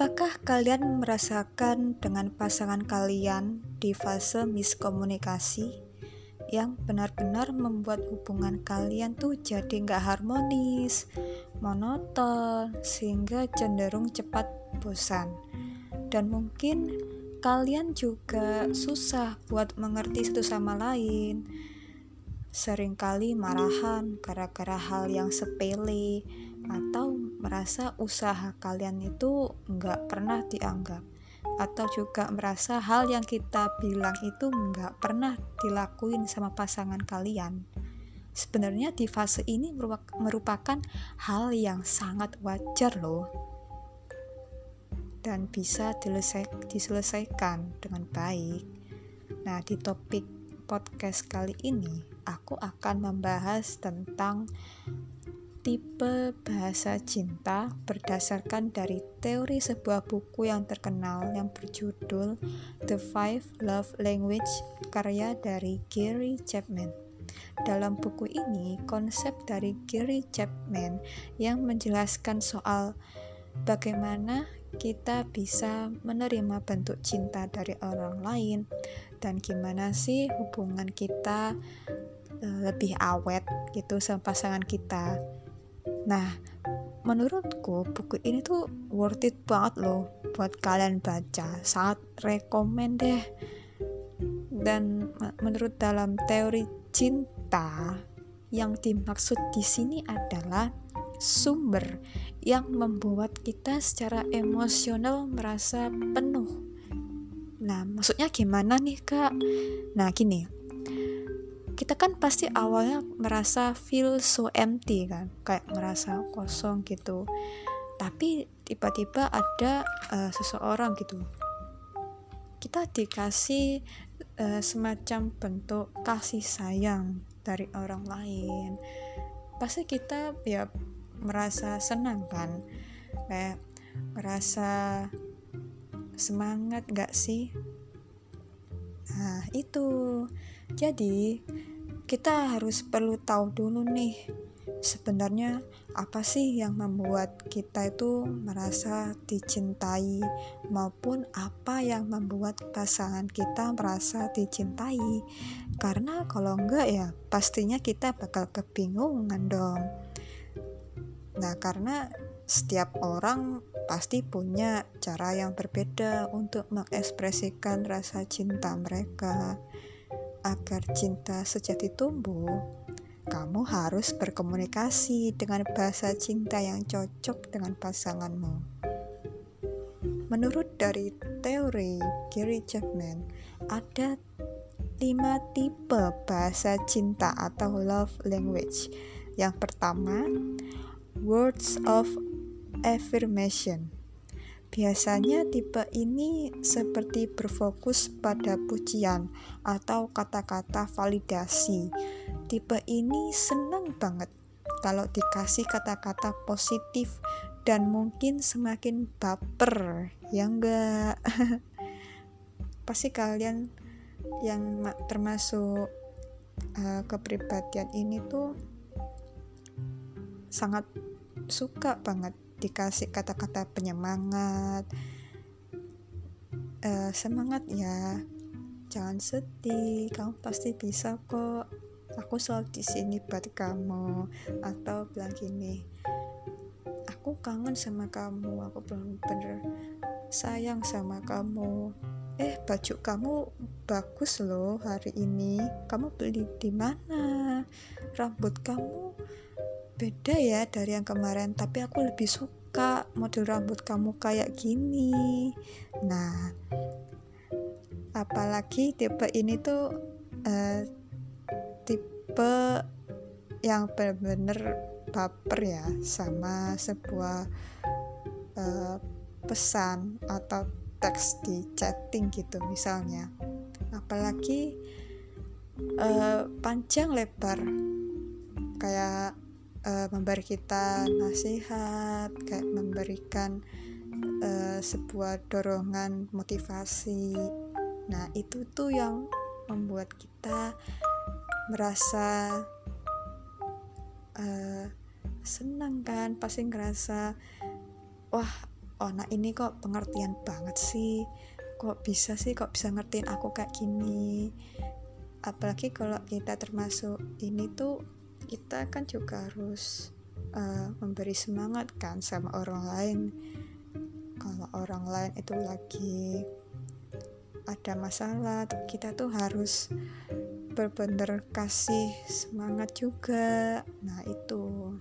Apakah kalian merasakan dengan pasangan kalian di fase miskomunikasi yang benar-benar membuat hubungan kalian tuh jadi nggak harmonis, monoton, sehingga cenderung cepat bosan? Dan mungkin kalian juga susah buat mengerti satu sama lain. Seringkali marahan gara-gara hal yang sepele atau merasa usaha kalian itu nggak pernah dianggap atau juga merasa hal yang kita bilang itu nggak pernah dilakuin sama pasangan kalian sebenarnya di fase ini merupakan hal yang sangat wajar loh dan bisa diselesaikan dengan baik. Nah, di topik podcast kali ini, aku akan membahas tentang tipe bahasa cinta berdasarkan dari teori sebuah buku yang terkenal yang berjudul The Five Love Language karya dari Gary Chapman. Dalam buku ini, konsep dari Gary Chapman yang menjelaskan soal bagaimana kita bisa menerima bentuk cinta dari orang lain dan gimana sih hubungan kita uh, lebih awet gitu sama pasangan kita. Nah, menurutku buku ini tuh worth it banget loh buat kalian baca. Sangat rekomen deh. Dan menurut dalam teori cinta yang dimaksud di sini adalah sumber yang membuat kita secara emosional merasa penuh. Nah, maksudnya gimana nih, Kak? Nah, gini. Kita kan pasti awalnya merasa feel so empty kan, kayak merasa kosong gitu. Tapi tiba-tiba ada uh, seseorang gitu. Kita dikasih uh, semacam bentuk kasih sayang dari orang lain. Pasti kita ya merasa senang kan kayak merasa semangat gak sih nah itu jadi kita harus perlu tahu dulu nih sebenarnya apa sih yang membuat kita itu merasa dicintai maupun apa yang membuat pasangan kita merasa dicintai karena kalau enggak ya pastinya kita bakal kebingungan dong Nah, karena setiap orang pasti punya cara yang berbeda untuk mengekspresikan rasa cinta mereka. Agar cinta sejati tumbuh, kamu harus berkomunikasi dengan bahasa cinta yang cocok dengan pasanganmu. Menurut dari teori Gary Chapman, ada lima tipe bahasa cinta atau love language. Yang pertama, words of affirmation. Biasanya tipe ini seperti berfokus pada pujian atau kata-kata validasi. Tipe ini senang banget kalau dikasih kata-kata positif dan mungkin semakin baper, ya enggak? Pasti kalian yang termasuk uh, kepribadian ini tuh sangat suka banget dikasih kata-kata penyemangat uh, semangat ya. Jangan sedih kamu pasti bisa kok. Aku selalu di sini buat kamu. Atau bilang gini aku kangen sama kamu aku bener-bener sayang sama kamu. Eh baju kamu bagus loh hari ini. Kamu beli di mana? Rambut kamu beda ya dari yang kemarin tapi aku lebih suka model rambut kamu kayak gini. Nah apalagi tipe ini tuh uh, tipe yang benar-benar baper ya sama sebuah uh, pesan atau teks di chatting gitu misalnya. Apalagi uh, panjang lebar. Kayak uh, memberi kita nasihat kayak memberikan uh, sebuah dorongan motivasi. Nah itu tuh yang membuat kita merasa uh, senang kan? Pasti ngerasa wah oh nah ini kok pengertian banget sih? Kok bisa sih? Kok bisa ngertiin aku kayak gini? Apalagi kalau kita termasuk ini tuh kita kan juga harus uh, memberi semangat kan sama orang lain. Kalau orang lain itu lagi ada masalah kita tuh harus benar-benar kasih semangat juga. Nah itu.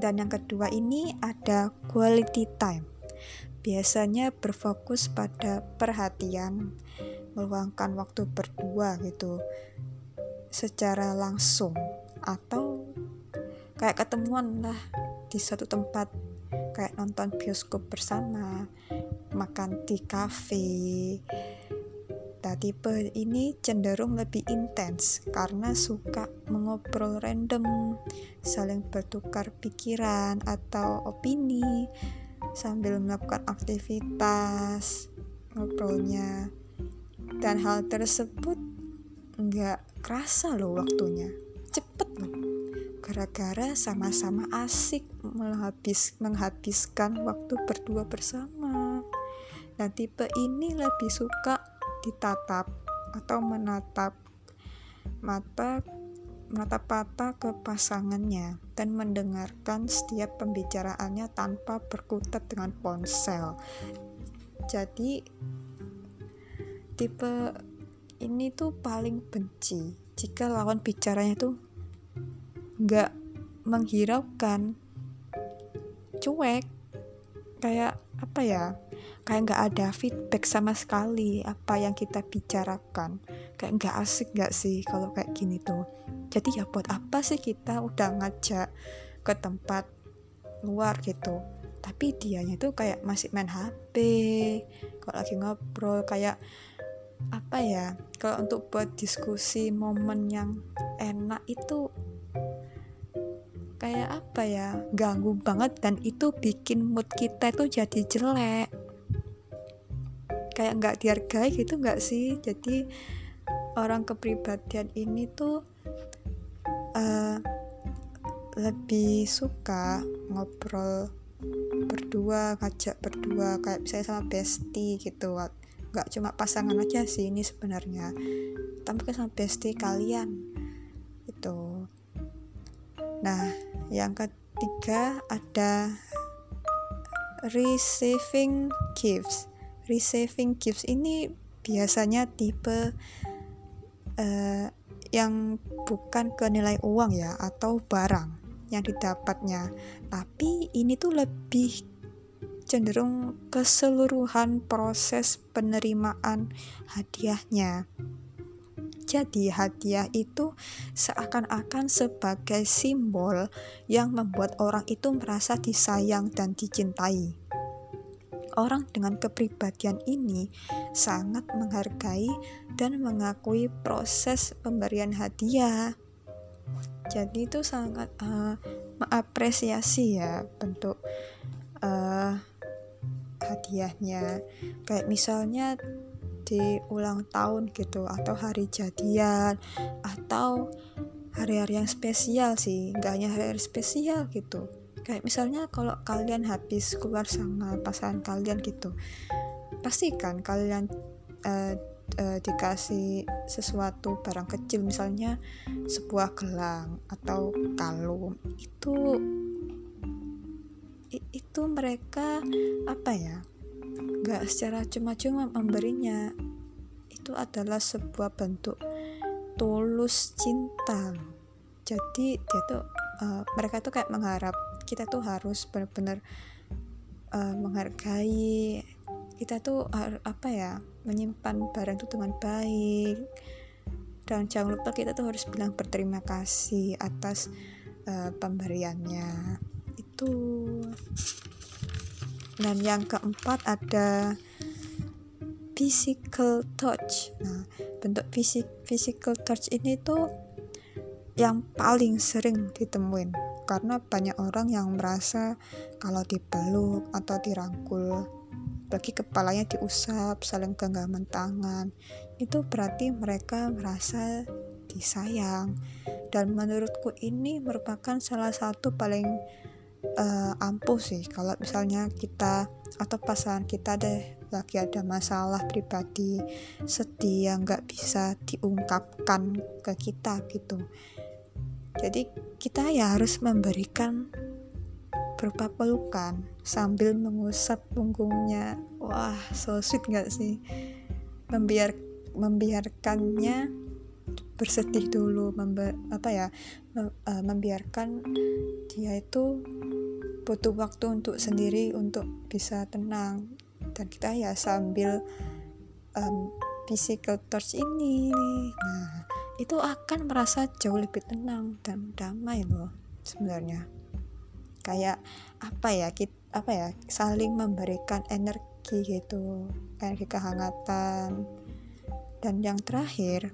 Dan yang kedua ini ada quality time. Biasanya berfokus pada perhatian meluangkan waktu berdua gitu secara langsung atau kayak ketemuan lah di satu tempat kayak nonton bioskop bersama makan di kafe. Nah tipe ini cenderung lebih intens karena suka mengobrol random saling bertukar pikiran atau opini sambil melakukan aktivitas ngobrolnya. Dan hal tersebut nggak kerasa loh waktunya. Cepet gara-gara sama-sama asik menghabis, menghabiskan waktu berdua bersama dan tipe ini lebih suka ditatap atau menatap mata mata mata ke pasangannya dan mendengarkan setiap pembicaraannya tanpa berkutat dengan ponsel. Jadi tipe ini tuh paling benci jika lawan bicaranya tuh nggak menghiraukan. Cuek. Kayak apa ya kayak nggak ada feedback sama sekali apa yang kita bicarakan. Kayak nggak asik nggak sih kalau kayak gini tuh? Jadi ya buat apa sih kita udah ngajak ke tempat luar gitu? Tapi dianya tuh kayak masih main HP kalau lagi ngobrol kayak apa ya kalau untuk buat diskusi momen yang enak itu kayak apa ya ganggu banget dan itu bikin mood kita itu jadi jelek. Kayak nggak dihargai gitu nggak sih? Jadi orang kepribadian ini tuh uh, lebih suka ngobrol berdua ngajak berdua kayak misalnya sama bestie gitu. Nggak cuma pasangan aja sih ini sebenarnya tapi sama bestie kalian itu nah yang ketiga ada receiving gifts receiving gifts ini biasanya tipe uh, yang bukan ke nilai uang ya atau barang yang didapatnya tapi ini tuh lebih cenderung keseluruhan proses penerimaan hadiahnya. Jadi, hadiah itu seakan-akan sebagai simbol yang membuat orang itu merasa disayang dan dicintai. Orang dengan kepribadian ini sangat menghargai dan mengakui proses pemberian hadiah. Jadi, itu sangat uh, mengapresiasi ya bentuk uh, hadiahnya kayak misalnya di ulang tahun gitu atau hari jadian atau hari-hari yang spesial sih nggak hanya hari-hari spesial gitu. Kayak misalnya kalau kalian habis keluar sama pasangan kalian gitu pastikan kalian uh, uh, dikasih sesuatu barang kecil misalnya sebuah gelang atau kalung. Itu itu mereka apa ya nggak secara cuma-cuma memberinya. Itu adalah sebuah bentuk tulus cinta. Jadi dia tuh uh, mereka tuh kayak mengharap kita tuh harus benar-benar uh, menghargai. Kita tuh uh, apa ya menyimpan barang itu dengan baik. Dan jangan lupa kita tuh harus bilang berterima kasih atas uh, pemberiannya. Itu dan yang keempat ada physical touch. Nah bentuk fisik physical touch ini tuh yang paling sering ditemuin. Karena banyak orang yang merasa kalau dipeluk atau dirangkul bagi kepalanya diusap saling genggaman tangan itu berarti mereka merasa disayang. Dan menurutku ini merupakan salah satu paling uh, ampuh sih. Kalau misalnya kita atau pasangan kita deh lagi ada masalah pribadi sedih yang nggak bisa diungkapkan ke kita gitu. Jadi kita ya harus memberikan berupa pelukan sambil mengusap punggungnya. Wah so sweet nggak sih? Membiar membiarkannya bersedih dulu member, apa ya uh, membiarkan dia itu butuh waktu untuk sendiri untuk bisa tenang. Dan kita ya sambil um, physical touch ini. Nah itu akan merasa jauh lebih tenang dan damai loh sebenarnya. Kayak apa ya kita apa ya saling memberikan energi gitu energi kehangatan. Dan yang terakhir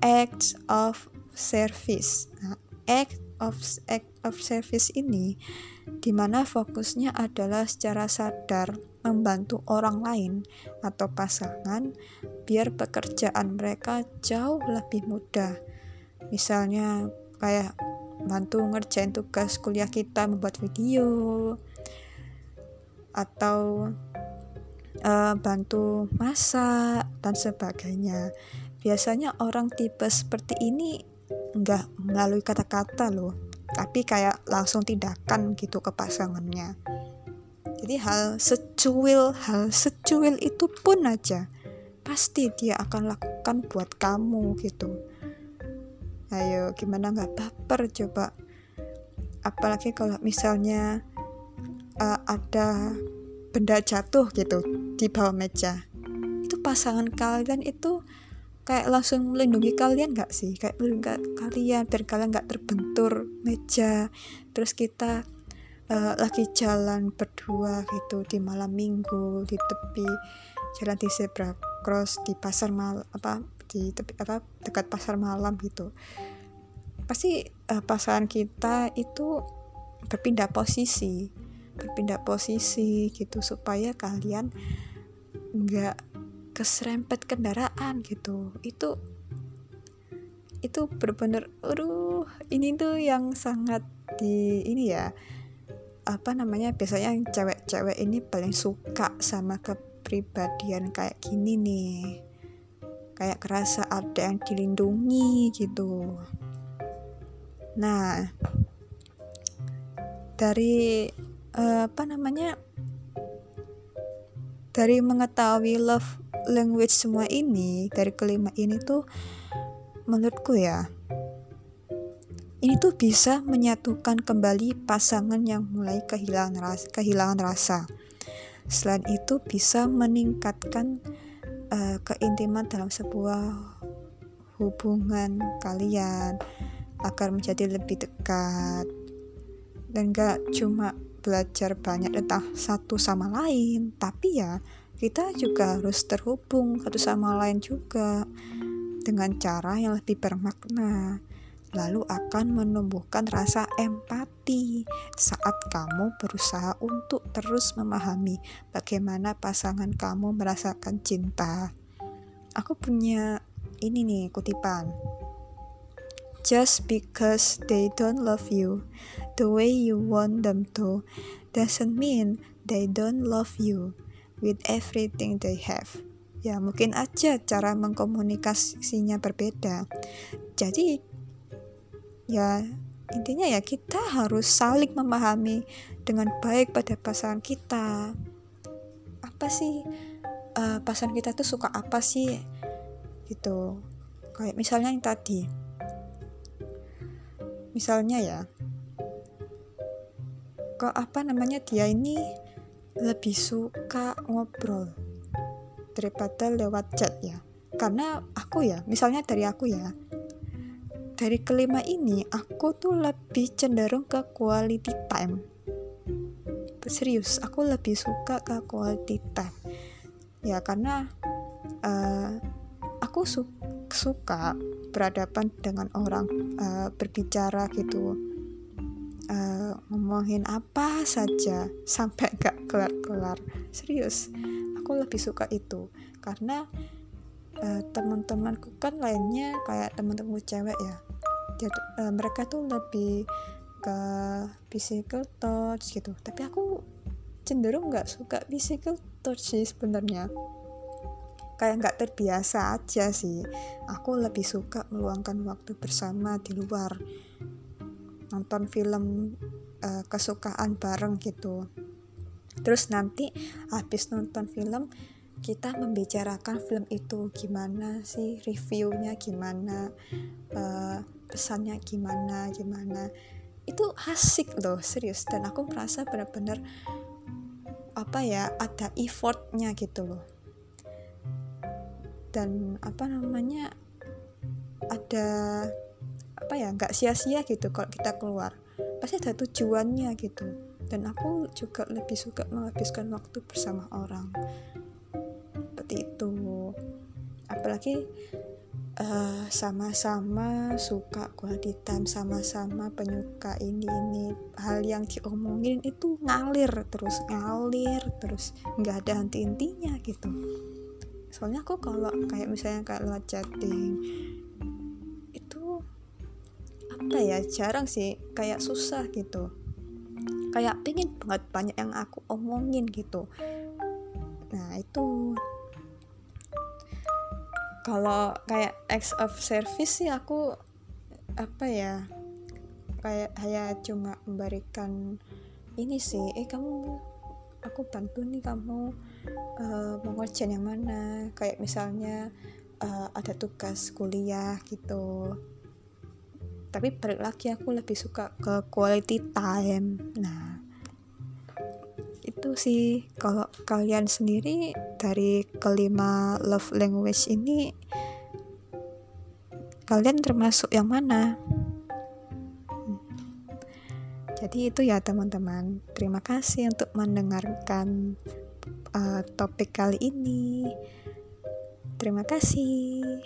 acts of service. Nah, act of act of service ini di mana fokusnya adalah secara sadar membantu orang lain atau pasangan biar pekerjaan mereka jauh lebih mudah. Misalnya kayak bantu ngerjain tugas kuliah kita membuat video atau uh, bantu masak dan sebagainya biasanya orang tipe seperti ini nggak melalui kata-kata loh tapi kayak langsung tindakan gitu ke pasangannya. Jadi hal secuil hal secuil itu pun aja pasti dia akan lakukan buat kamu gitu. Ayo gimana nggak baper coba? Apalagi kalau misalnya uh, ada benda jatuh gitu di bawah meja. Itu pasangan kalian itu kayak langsung melindungi kalian gak sih? Kayak melindungi kalian biar kalian gak terbentur meja. Terus kita uh, lagi jalan berdua gitu di malam minggu di tepi jalan di zebra cross di pasar mal apa di tepi apa dekat pasar malam gitu. Pasti uh, pasangan kita itu berpindah posisi berpindah posisi gitu supaya kalian nggak keserempet kendaraan gitu. Itu itu benar-benar aduh ini tuh yang sangat di ini ya apa namanya biasanya yang cewek-cewek ini paling suka sama kepribadian kayak gini nih. Kayak kerasa ada yang dilindungi gitu. Nah dari uh, apa namanya dari mengetahui love language semua ini dari kelima ini tuh menurutku ya ini tuh bisa menyatukan kembali pasangan yang mulai kehilangan rasa, kehilangan rasa. Selain itu bisa meningkatkan uh, keintiman dalam sebuah hubungan kalian agar menjadi lebih dekat dan gak cuma belajar banyak tentang satu sama lain tapi ya kita juga harus terhubung satu sama lain juga dengan cara yang lebih bermakna lalu akan menumbuhkan rasa empati saat kamu berusaha untuk terus memahami bagaimana pasangan kamu merasakan cinta. Aku punya ini nih kutipan. Just because they don't love you the way you want them to doesn't mean they don't love you with everything they have. Ya, mungkin aja cara mengkomunikasinya berbeda. Jadi, ya intinya ya kita harus saling memahami dengan baik pada pasangan kita. Apa sih uh, pasangan kita tuh suka apa sih? Gitu. Kayak misalnya yang tadi. Misalnya ya, kok apa namanya dia ini lebih suka ngobrol daripada lewat chat ya. Karena aku ya misalnya dari aku ya dari kelima ini aku tuh lebih cenderung ke quality time. Serius aku lebih suka ke quality time. Ya karena uh, aku su suka berhadapan dengan orang uh, berbicara gitu. Uh, ngomongin apa saja sampai gak kelar-kelar. Serius aku lebih suka itu. Karena uh, teman-temanku kan lainnya kayak teman-temanku cewek ya. Dia, uh, mereka tuh lebih suka physical touch gitu. Tapi aku cenderung nggak suka physical touch sih sebenarnya kayak nggak terbiasa aja sih. Aku lebih suka meluangkan waktu bersama di luar. Nonton film uh, kesukaan bareng gitu. Terus nanti habis nonton film kita membicarakan film itu gimana sih reviewnya gimana uh, pesannya gimana gimana. Itu asik loh serius. Dan aku merasa benar-benar apa ya ada effortnya gitu loh dan apa namanya ada apa ya nggak sia-sia gitu kalau kita keluar. Pasti ada tujuannya gitu. Dan aku juga lebih suka menghabiskan waktu bersama orang. Seperti itu. Apalagi eh, sama-sama suka quality time sama-sama penyuka ini ini. Hal yang diomongin itu ngalir terus ngalir terus. Nggak ada henti intinya gitu soalnya aku kalau kayak misalnya kayak lewat chatting itu apa ya jarang sih kayak susah gitu. Kayak pengen banget banyak yang aku omongin gitu. Nah itu. Kalau kayak ex of service sih aku apa ya kayak hanya cuma memberikan ini sih eh kamu aku bantu nih kamu uh, mau ngerjain yang mana. Kayak misalnya uh, ada tugas kuliah gitu. Tapi balik lagi aku lebih suka ke quality time. Nah itu sih. Kalau kalian sendiri dari kelima love language ini kalian termasuk yang mana? Hmm. jadi itu ya teman-teman. Terima kasih untuk mendengarkan uh, topik kali ini. Terima kasih